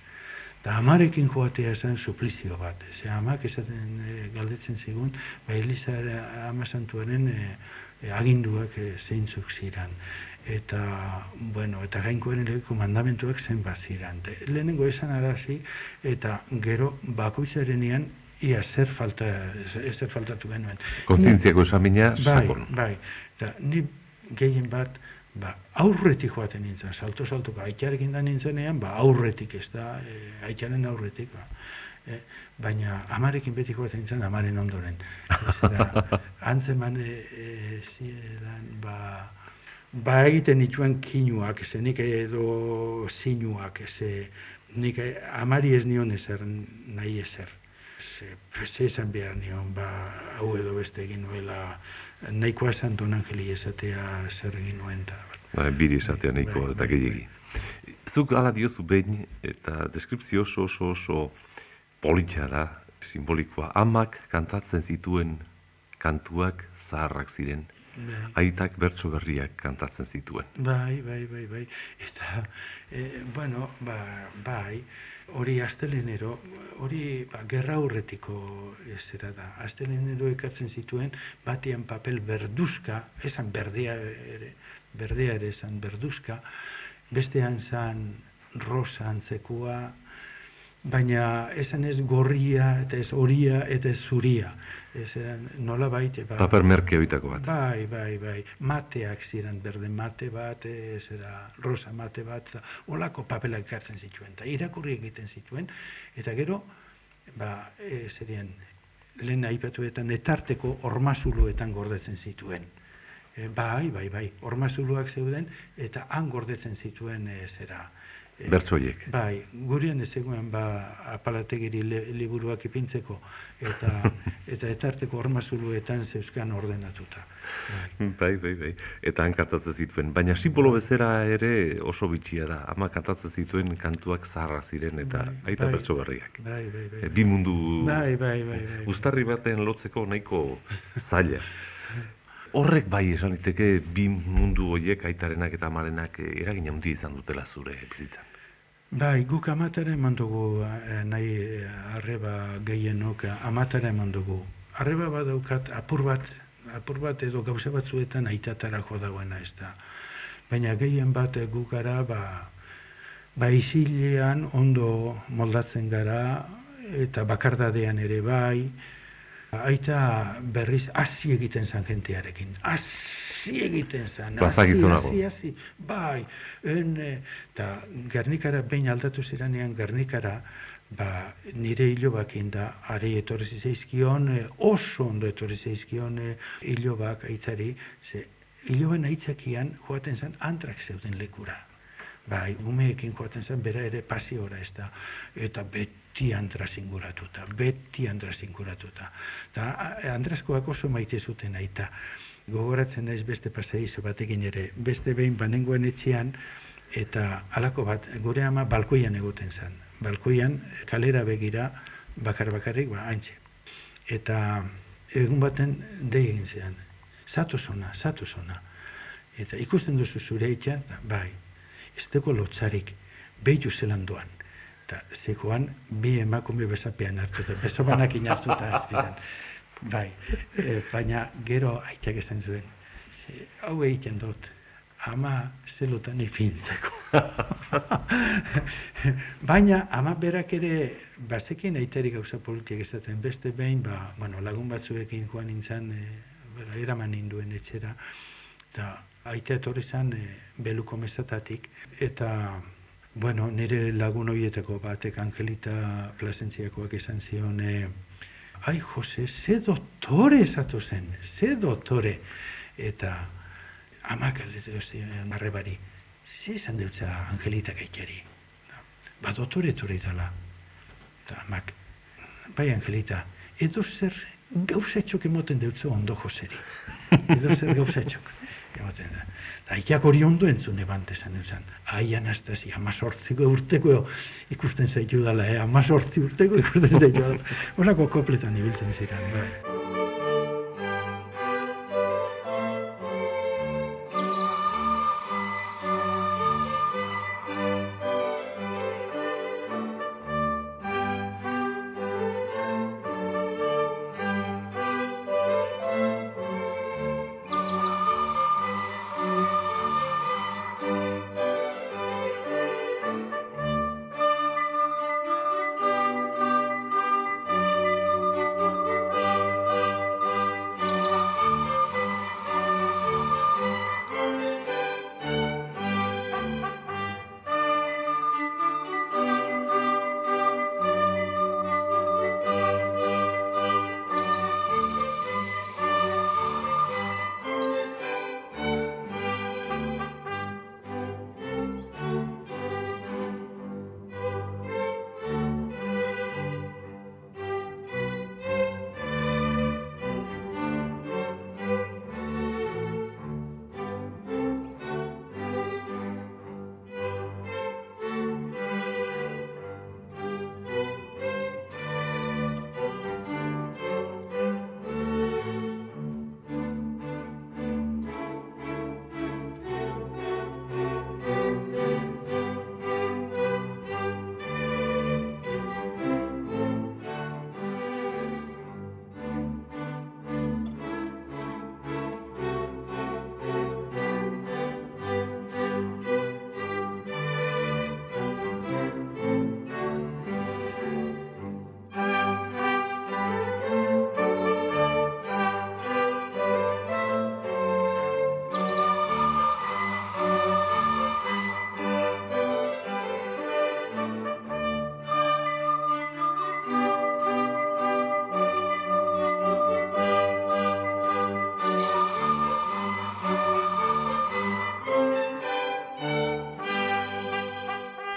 Eta amarekin joatea zen suplizio bat. Ze amak esaten e, galdetzen zigun, ba, Elisa ama santuaren e, aginduak e, zeintzuk ziran. Eta, bueno, eta gainkoen legeko mandamentuak zenbat ziran. Te, lehenengo esan arazi, eta gero bakoitzarenean ia zer falta, zer faltatu genuen. Kontzientziako esamina, Bai, sakon. bai. Eta ni gehien bat, ba, aurretik joaten nintzen, salto salto, aitzarekin da nintzenean, ba, aurretik ez da, e, aitzaren aurretik, ba. E, baina amarekin beti joaten nintzen, amaren ondoren. Zera, antzeman e, e, ziren, ba, ba egiten nituen kinuak, ze nik edo zinuak, ze nik amari ez nion ezer nahi ezer. Ze, ze esan behar nion, ba, hau edo beste egin nuela, nahikoa esan Don Angeli esatea zer egin nuen, eta Ba, biri esatea nahiko Bai, eta bai, gehiegi. Zuk ala diozu behin eta deskripzio oso oso oso politxa da, simbolikoa. Amak kantatzen zituen kantuak zaharrak ziren, Bai. aitak bertso berriak kantatzen zituen. Bai, bai, bai, bai. Eta, e, bueno, ba, bai, hori astelenero, hori ba, gerra aurretiko zera da. Astelenero ekartzen zituen, batian papel berduzka, esan berdea ere, berdea ere esan berduzka, bestean zan rosa antzekua, baina esan ez gorria, eta ez horia, eta ez zuria. Ez eran, nola baite, ba, Paper merke oitako bat. Bai, bai, bai. Mateak ziren berde mate bat, ez era rosa mate bat, olako papelak ekartzen zituen, eta irakurri egiten zituen, eta gero, ba, e, zerien, lehen aipatuetan etarteko ormazuluetan gordetzen zituen. E, bai, bai, bai, ormazuluak zeuden, eta han gordetzen zituen e, zera. Bertsoiek. Bai, gurien ez zegoen ba apalategiri le, liburuak ipintzeko eta eta etarteko ormazuluetan zeuzkan ordenatuta. Bai. Bai, bai, bai. Eta han kantatzen zituen. Baina simbolo bezera ere oso bitxia da. Ama kantatzen zituen kantuak zaharra ziren eta Bai, aita bai. bertso berriak. Bai, bai, bai. E, Bi mundu Bai, bai, bai, bai. uztarri baten lotzeko nahiko zaila. Horrek bai esan liteke bi mundu hoiek aitarenak eta amarenak eragin handi izan dutela zure bizitzan. Bai, guk amatara eman dugu eh, nahi eh, arreba gehienok eh, amatara eman dugu. Arreba badaukat apur bat, apur bat edo gauza batzuetan aitatara jo dagoena ez da. Baina gehien bat eh, gu gara, ba, ba isilean ondo moldatzen gara, eta bakardadean ere bai, Aita berriz hasi egiten zan jentearekin. Hasi egiten zan. hasi, Bazakizunago. hasi, hasi. Bai, en, eh, eta Gernikara behin aldatu ziranean Gernikara, ba, nire hilobakin da, are etorri zaizkion, eh, oso ondo etorri zaizkion eh, hilobak aitari, ze hiloban aitzakian joaten zen antrak zeuden lekura. Bai, umeekin joaten zen, bera ere pasiora ez da. Eta beti andras inguratuta, beti andras inguratuta. Eta a- Andraskoak oso maite zuten aita. Gogoratzen naiz beste pasaizo batekin ere, beste behin banengoen etxean, eta halako bat, gure ama balkoian egoten zen. Balkoian, kalera begira, bakar bakarrik, ba, haintxe. Eta egun baten dei egin zean, zatoz ona, zatoz ona. Eta ikusten duzu zure etxean, eta bai, ez teko lotzarik, behitu zelan doan. Eta zegoan, bi emakume besapean hartuta, besobanak hartuta azpizan. Bai, e, baina gero aitak esan zuen, ze, hau egiten dut, ama zelutan ipintzeko. baina ama berak ere bazekin aitari gauza politiak esaten beste behin, ba, bueno, lagun batzuekin joan nintzen, e, eraman ninduen etxera, eta aita etorri zen e, beluko mesatatik, eta bueno, nire lagun horietako batek Angelita Plasentziakoak esan zion, e, ai Jose, ze doktore esatu zen, ze doktore, eta amak aldetu zion arrebari, ze esan deutza Angelita gaitari, ba doktore etorri dela, eta amak, bai Angelita, edo zer gauzatxok emoten deutzu ondo Joseri, edo zer gauzatxok emoten da. Aitak hori ondo entzun eban esan esan. Ai, Anastasi, amazortziko urteko ikusten zaitu dela, eh? amazortzi urteko ikusten zaitu dela. Horako kopletan ibiltzen ziren, bai.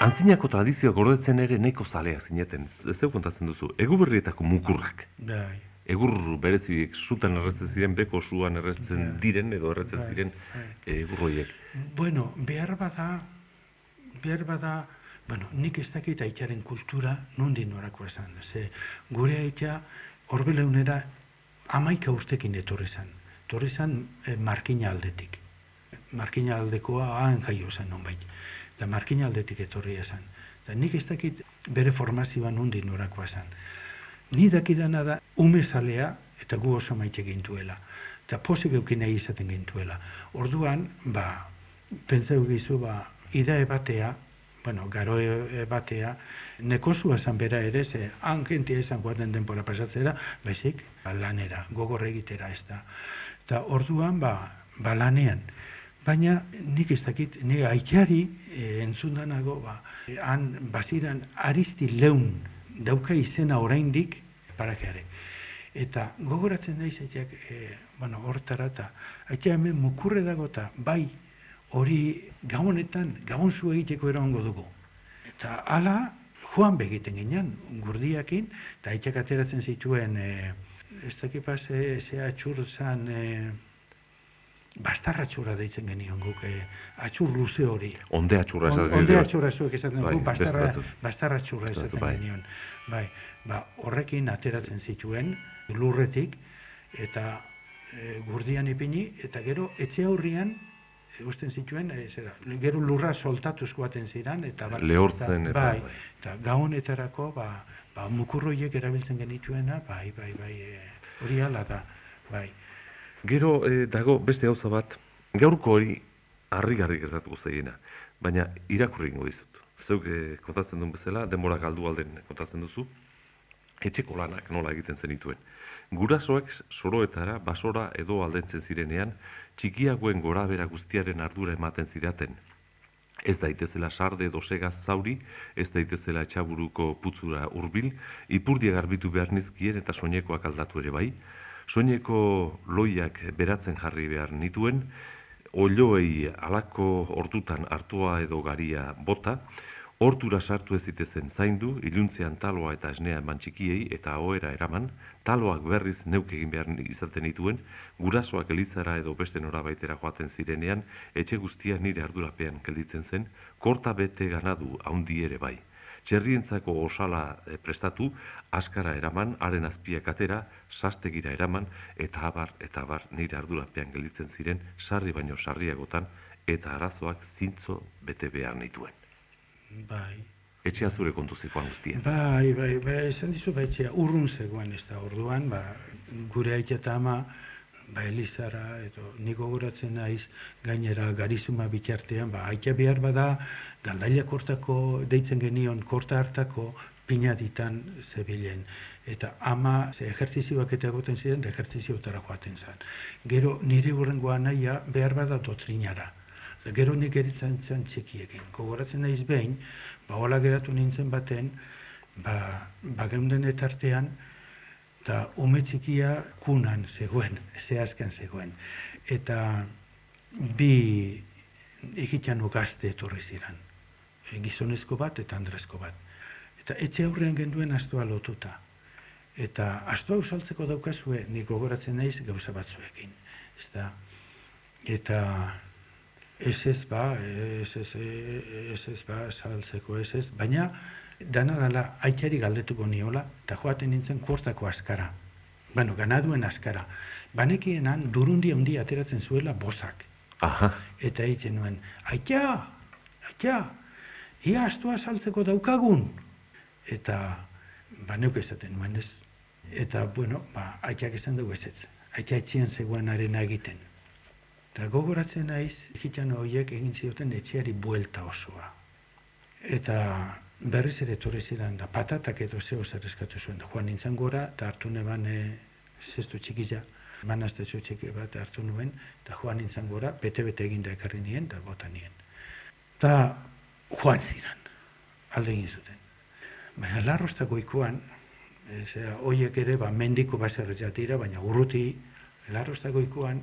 Antzinako tradizioa gordetzen ere neko zalea zineten. Ez zeu kontatzen duzu, eguberrietako mukurrak. Bai. Egur bereziek sutan erretzen ziren, beko suan erretzen Bai. diren edo erretzen Bai, ziren bai. egurroiek. Bueno, behar bada, behar bada, bueno, nik ez dakit aitaren kultura nondin norako esan. Ze gure aita horbeleunera amaika urtekin etorri zen. Etorri zen eh, markina aldetik. Markina aldekoa haen jaio zen nonbait. Eta markina aldetik etorri esan. Eta nik ez dakit bere formazioa nondin norakoa zen. Ni dakidana da umezalea eta gu oso maite gintuela. Eta posik eukin nahi izaten gintuela. Orduan, ba, pentsau gizu, ba, idae batea, bueno, garo batea, nekosua esan bera ere, ze han jentia esan guaten denbora pasatzera, baizik, ba, lanera, gogor egitera ez da. Eta orduan, ba, ba lanean. Baina nik ez dakit, ni aitari e, entzundanago, ba, han baziran aristi leun dauka izena oraindik parakeare. Eta gogoratzen naiz aiteak, e, bueno, hortara eta aitea hemen mukurre dago eta bai hori gabonetan, gabon zu egiteko erango dugu. Eta hala, joan begiten ginen, gurdiakin, eta aiteak ateratzen zituen, e, ez dakipa ze, ze atxur zan, e, bastarratxura deitzen genion guk, e, atxur luze hori. Onde atxurra On- esaten Onde dira. atxurra zuek esaten Bai, beste bastarra, bastarratxurra esaten bai. genion. Bai, ba, horrekin ateratzen zituen lurretik eta e, gurdian ipini eta gero etxe aurrian e, usten zituen e, zera, gero lurra soltatuz joaten ziran eta ba- Lehortzen eta- bai, eta gaonetarako ba, ba mukurroiek erabiltzen genituena bai bai bai e, hori hala da bai Gero eh, dago beste gauza bat, gaurko hori harrigarri gertatuko zaiena, baina irakurri ingo dizut. Zeuk eh, kontatzen duen bezala, denbora galdu alden kontatzen duzu, etxeko lanak nola egiten zenituen. Gurasoek soroetara, basora edo aldentzen zirenean, txikiagoen gorabera guztiaren ardura ematen zidaten. Ez daitezela sarde edo segaz zauri, ez daitezela etxaburuko putzura hurbil, ipurdia garbitu behar nizkien eta soinekoak aldatu ere bai, soineko loiak beratzen jarri behar nituen, olioei alako hortutan hartua edo garia bota, hortura sartu ez zitezen zaindu, iluntzean taloa eta esnea eman txikiei eta ohera eraman, taloak berriz neuk egin behar izaten nituen, gurasoak elizara edo beste norabaitera joaten zirenean, etxe guztia nire ardurapean gelditzen zen, korta bete ganadu haundi ere bai. Txerrientzako osala eh, prestatu, askara eraman, haren azpiak atera, sastegira eraman, eta abar, eta abar nire ardurapean gelditzen ziren, sarri baino sarriagotan, eta arazoak zintzo bete behar nituen. bai Etxea zure kontu zikoan guztia. Bai, bai, bai, esan dizu baitzea, urrun zegoen ez da orduan, ba, gure aita eta ama, ba, Elizara, edo niko goratzen naiz, gainera garizuma bitartean, ba, aita behar bada, galdaila kortako, deitzen genion, korta hartako, pinaditan zebilen. Eta ama, ze ejertzizioak eta egoten ziren, da ejertziziotara joaten zen. Gero, nire hurrengoa naia, behar bada doktrinara. Gero nik eritzen zen txikiekin. Gogoratzen naiz behin, ba, hola geratu nintzen baten, ba, ba geunden etartean, eta ume txikia kunan zegoen, zehazkan zegoen. Eta bi ikitxano gazte etorri ziren. E, Gizonezko bat eta andrezko bat. Eta etxe aurrean genduen astoa lotuta. Eta astoa usaltzeko daukazue, nik gogoratzen naiz gauza batzuekin. Ezta? Eta ez ez ba, ez ez, ez ez ba, saltzeko ez ez, baina dana dala aitari galdetuko niola, eta joaten nintzen kortako askara. Bueno, ganaduen askara. Banekienan durundi handi ateratzen zuela bozak. Aha, Eta egiten nuen, aita, aita, ia astua saltzeko daukagun. Eta, ba, neuk esaten nuen ez. Eta, bueno, ba, aitak esan dugu ez ez. Aita etxean zegoen arena egiten. Eta gogoratzen naiz, hitan horiek egin zioten etxeari buelta osoa. Eta berriz ere etorri ziren da patatak edo zeo zer eskatu zuen. Da, joan nintzen gora, eta hartu neban e, zestu txikiza, manaztetxo txiki bat hartu nuen, eta joan nintzen gora, bete-bete eginda ekarri nien, eta bota nien. Eta joan ziren, alde egin zuten. Baina larrostako ikuan, e, zera, hoiek ere, ba, mendiko baserre jatira, baina urruti, larrostako ikuan,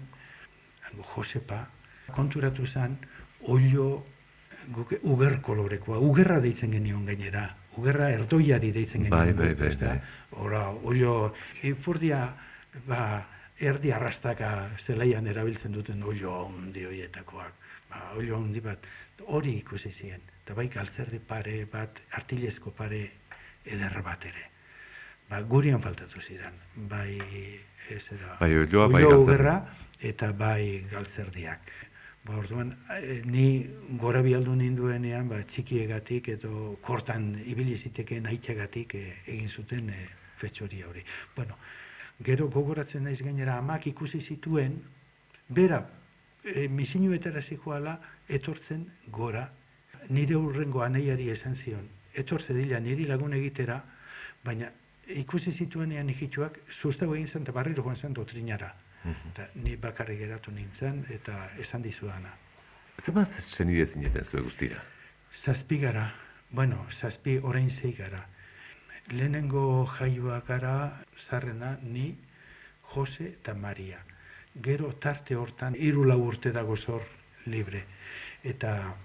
hango Josepa, konturatu zen, olio guk uger kolorekoa, ugerra deitzen genion gainera, ugerra erdoiari deitzen genion. Bai, bai, bai, bai. Ora, olio, ipurdia, ba, erdi arrastaka zelaian erabiltzen duten olio handi horietakoak. Ba, olio handi bat, hori ikusi ziren. Eta bai galtzerdi pare bat, artilezko pare eder bat ere. Ba, gurian faltatu ziren. Bai, ez era, Bai, olioa, bai olio ugerra eta bai galtzerdiak. Ba, orduan, eh, ni gora bialdu ninduenean, ba, txikiegatik edo kortan ibili zitekeen aitagatik eh, egin zuten eh, fetxori hori. Bueno, gero gogoratzen naiz gainera amak ikusi zituen, bera, e, misinuetara zikoala etortzen gora, nire urrengo aneiari esan zion, etortze dila niri lagun egitera, baina ikusi zituenean ikituak sustago egin zen eta barriro joan zen dotrinara. Mhm. Eta ni bakarrik geratu nintzen eta esan dizudana. Zenbat zenide zineten zue guztira? Zazpi gara, bueno, zazpi orain zei gara. Lehenengo jaioa gara zarrena ni, Jose eta Maria. Gero tarte hortan hiru lau urte dago zor libre. Eta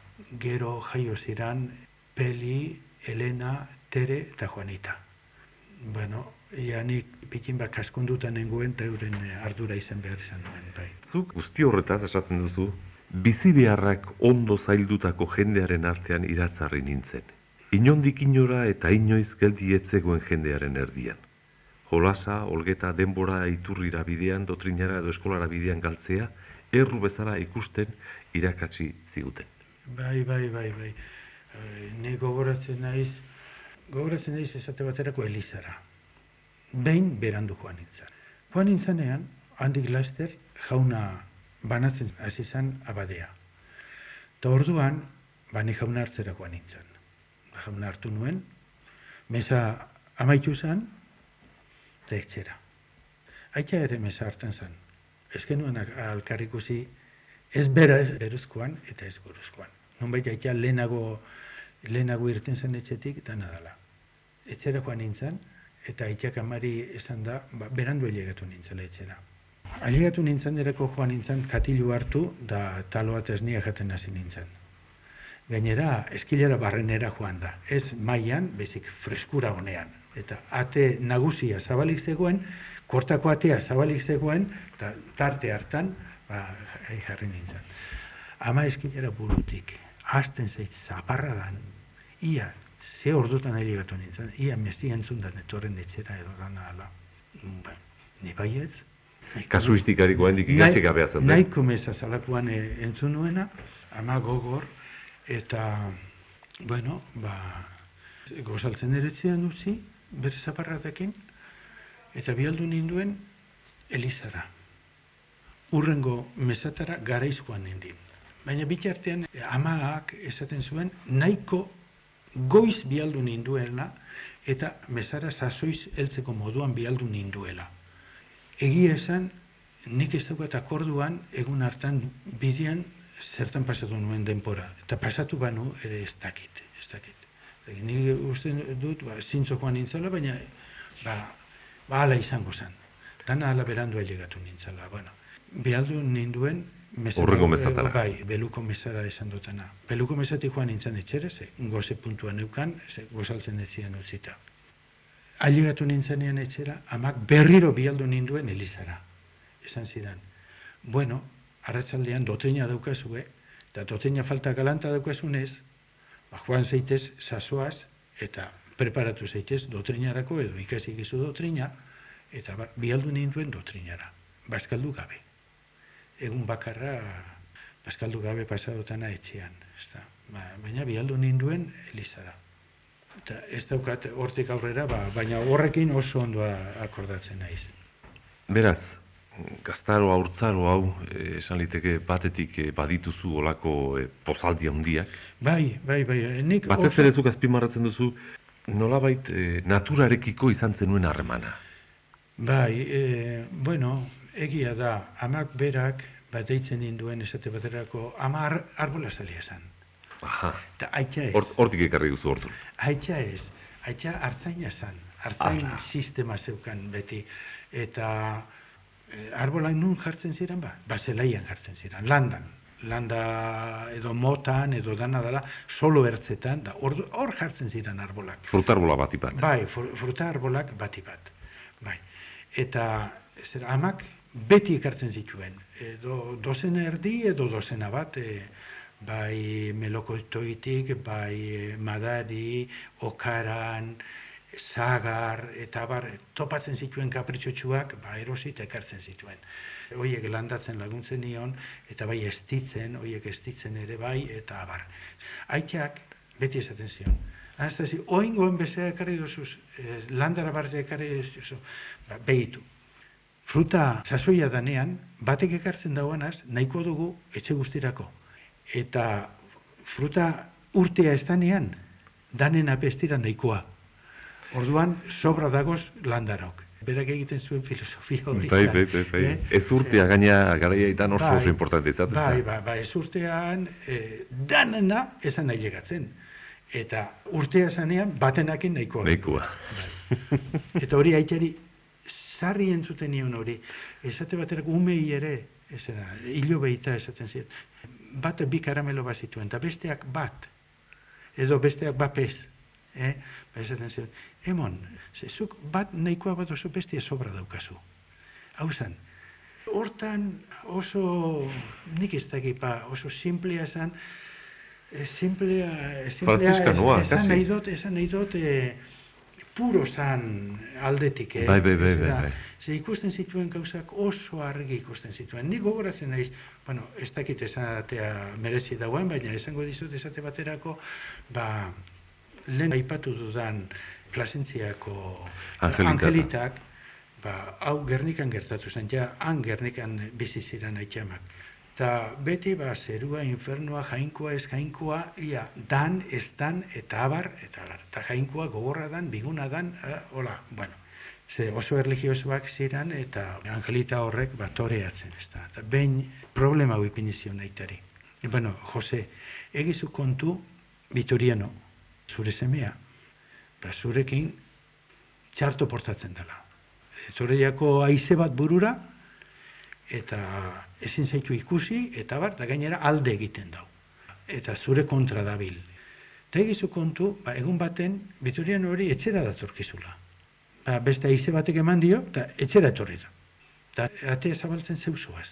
gero jaio ziran Peli, Elena, Tere eta Juanita. Bueno, ja nik pikin bat kaskundutan nengoen eta euren eh, ardura izan behar izan nuen, bai. Zuk guzti horretaz esaten duzu, bizi beharrak ondo zaildutako jendearen artean iratzarri nintzen. Inondik inora eta inoiz geldi etzegoen jendearen erdian. Jolasa, olgeta, denbora iturrira bidean, dotrinara edo eskolara bidean galtzea, erru bezala ikusten irakatsi ziguten. Bai, bai, bai, bai. Eh, ni gogoratzen naiz, gogoratzen naiz esate baterako Elizara. Behin berandu joan nintzen. Joan nintzenean, handik laster jauna banatzen hasi zen abadea. Eta orduan, bani jauna hartzera joan nintzen. Jauna hartu nuen, mesa amaitu zen, eta etxera. Aita ere mesa hartzen zen. Ez genuen alkar ikusi, ez bera ez beruzkoan eta ez buruzkoan. Nonbait aita lehenago, lehenago irten zen etxetik eta nadala. Etxera joan nintzen, eta aitak amari esan da, ba, berandu ailegatu nintzela etxera. Ailegatu nintzen erako joan nintzen katilu hartu da taloa tesnia jaten hasi nintzen. Gainera, eskilera barrenera joan da. Ez mailan, bezik freskura honean. Eta ate nagusia zabalik zegoen, kortako atea zabalik zegoen, eta tarte hartan, ba, jarri nintzen. Ama eskilera burutik, hasten zait zaparradan, ia, ze ordutan ailegatu nintzen, ia mesti entzundan etorren etxera edo dana ala. Ba, ni baietz, Kasuistikari goendik ikasi gabea zen. da? Nahiko meza zalakuan e, entzun nuena, ama gogor, eta, bueno, ba, gozaltzen eretzean utzi, bere zaparratekin, eta bialdu ninduen Elizara. Urrengo mesatara garaiz joan nindin. Baina bitartean amaak esaten zuen nahiko goiz bialdu ninduela eta mesara sasoiz heltzeko moduan bialdu ninduela. Egia esan, nik ez daukat akorduan egun hartan bidean zertan pasatu nuen denpora. Eta pasatu banu ere ez dakit, ez dakit. Nik uste dut, ba, zintzo joan nintzala, baina ba, ba ala izango zen. Dana ala berandu ailegatu nintzala. Bueno, bialdu ninduen mesara, Hurrengo mesatara. Bai, beluko mesara esan dutena. Beluko mesatik joan nintzen etxere, ze goze puntuan neukan, ze gozaltzen etzian utzita. Ailegatu nintzenean etxera, amak berriro bialdu ninduen Elizara. Esan zidan, bueno, arratsaldean dotrina daukazue, eta dotrina falta galanta daukazunez, ba, joan zaitez sasoaz, eta preparatu zaitez dotrinarako edo ikasi gizu dotrina, eta ba, bialdu ninduen dotrinara, bazkaldu gabe. Egun bakarra, bazkaldu gabe pasadotana etxean. Ezta? Ba, baina bialdu ninduen Elizara. Eta ez daukat hortik aurrera, ba, baina horrekin oso ondo a- akordatzen naiz. Beraz, gaztaro haurtzaro hau, eh, esan liteke batetik eh, badituzu olako eh, pozaldi handiak. Bai, bai, bai, nik Batez oso- ere zuk azpimarratzen duzu, nolabait eh, naturarekiko izan zenuen harremana. Bai, e, bueno, egia da, amak berak, bat deitzen ninduen esate baterako, ama ar, arbola zalia zen. Aha, Eta aitza ez, Hort- hortik ekarri duzu ordu. aitza ez, aitza hartzaina zen, hartzain Ala. sistema zeukan beti. Eta e, arbolak nun jartzen ziren ba? Ba, zelaian jartzen ziren, landan. landa edo motan edo dana dela solo ertzetan, da hor, hor jartzen ziren arbolak. Frutarbola bati bat. Bai, fr fruta arbolak bati bat. Bai. Eta zer, amak beti ekartzen zituen. Edo dozen erdi edo dozena bat, e, bai melokotoitik, bai madari, okaran, zagar, eta bar, topatzen zituen kapritxotxuak, ba, erosit ekartzen zituen hoiek landatzen laguntzen nion, eta bai estitzen, hoiek estitzen ere bai, eta abar. Aitak beti esaten zion. Anastasi, oingoen bezea ekarri duzuz, landara barzea ekarri duzuz, ba, behitu. Fruta sasoia danean, batek ekartzen dauanaz, nahiko dugu etxe guztirako. Eta fruta urtea ez danean, danen apestira nahikoa. Orduan, sobra dagoz landarok berak egiten zuen filosofia hori. Bai, bai, bai, bai. Eh? Ez urtea eh, gaina garaia oso bai, oso importante izaten. Bai, bai, bai, ez urtean eh, danena esan nahi legatzen. Eta urtea zanean batenakin nahikoa. Nahikoa. Bai. Eta hori aitari sarri entzuten nion hori. Esate baterak umei ere, esera, hilo behita esaten ziren. Bat bi karamelo bazituen, eta besteak bat. Edo besteak bapez. Eh? Ba, esaten ziren, emon, zezuk bat nahikoa bat oso bestia sobra daukazu. Hau zen, hortan oso, nik ez dakipa, oso simplea zen, simplea, simplea esan nahi dut, esan nahi dut, e, puro zan aldetik, eh? Bai, bai, bai, bai, bai. Ze ikusten zituen gauzak oso argi ikusten zituen. Nik gogoratzen naiz, bueno, ez dakit esatea merezi dagoen, baina esango dizut esate baterako, ba, lehen aipatu dudan Plasentziako angelitak, ba, hau Gernikan gertatu zen, ja, han Gernikan bizi ziren aitxamak. Ta beti ba zerua infernua jainkoa ez jainkoa ia dan ez dan eta abar eta lar. Ta jainkoa gogorra dan, biguna dan, eh, hola, bueno. Ze oso erlijiosoak ziren eta angelita horrek ba toreatzen, ezta. Ta behin problema hau ipinizio naitari. E, bueno, Jose, egizu kontu Vitoriano, zure semea, eta zurekin txarto portatzen dela. Etorreiako haize bat burura, eta ezin zaitu ikusi, eta bat, da gainera alde egiten dau. Eta zure kontra dabil. Eta egizu kontu, ba, egun baten, Vitorian hori etxera datorkizula. Ba, beste haize batek eman dio, eta etxera etorri da. Eta atea zabaltzen zeuzuaz.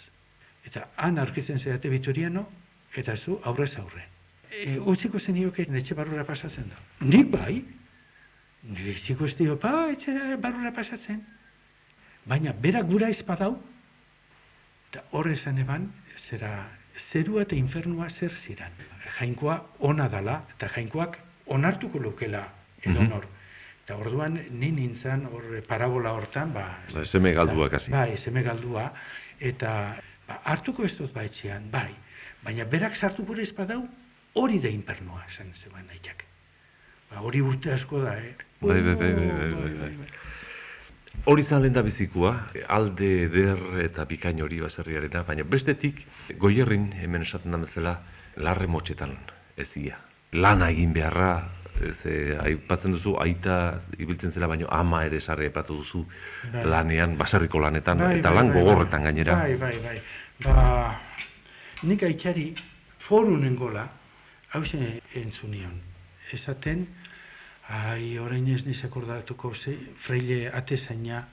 Eta han aurkitzen zeate Vitoriano, eta zu aurrez aurre. E, utziko zen etxe barrura pasatzen da. Nik bai, Nire ziko ez dio, ba, etxera barrura pasatzen. Baina, bera gura izpadau, eta horre esan eban, zera, zerua eta infernua zer ziran. Jainkoa ona dala, eta jainkoak onartuko lukela edo mm -hmm. Eta orduan, ni nintzen, hor, parabola hortan, ba... Ba, eseme galdua, kasi. Ba, eseme galdua, eta ba, hartuko ez dut baitzean, bai. Baina berak sartu gure izpadau, hori da infernua, esan zeban nahiak. Ba, hori urte asko da, eh? Bai, bai, bai, bai, bai, bai, bai. Hori zan lehen da bizikua, alde eder eta bikain hori baserriarena, baina bestetik, goierrin hemen esaten da bezala, larre motxetan ezia. Lana egin beharra, ze, aipatzen duzu, aita ibiltzen zela, baina ama ere sarri epatu duzu bai. lanean, baserriko lanetan, bai, eta bai, lan bai, gogorretan gainera. Bai, bai, bai. Ba, nik aitxari foru nengola, hau zen entzunion esaten, ai, orain ez niz akordatuko, ze, freile atezaina,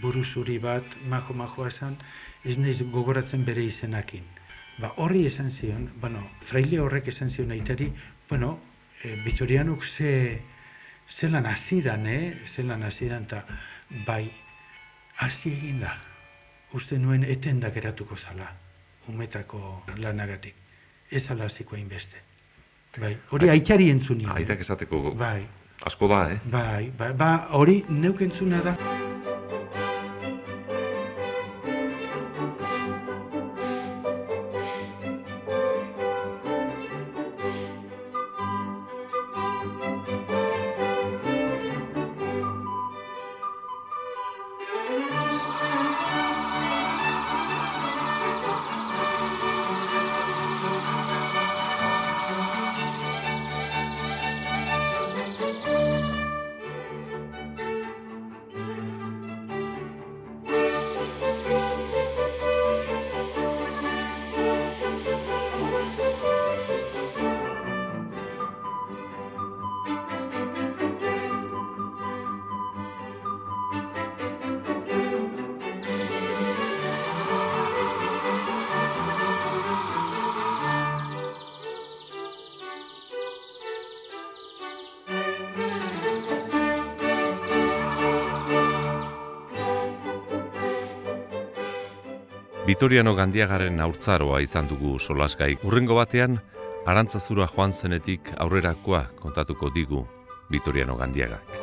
buruzuri bat, majo esan, ez niz gogoratzen bere izenakin. Ba, horri esan zion, bueno, fraile horrek esan zion aitari, bueno, e, Vitorianuk ze, zelan azidan, eh? zelan azidan, eta bai, hasi egin da, uste nuen eten da geratuko zala, umetako lanagatik, ez ala zikoa inbeste. Bai, hori aitari entzun Aitak esateko bai. Asko da, eh? Bai, bai, ba, hori neuk entzuna da. Vitoriano Gandiagaren aurtzaroa izan dugu solasgai. Urrengo batean, arantzazura joan zenetik aurrerakoa kontatuko digu Vitoriano Gandiagak.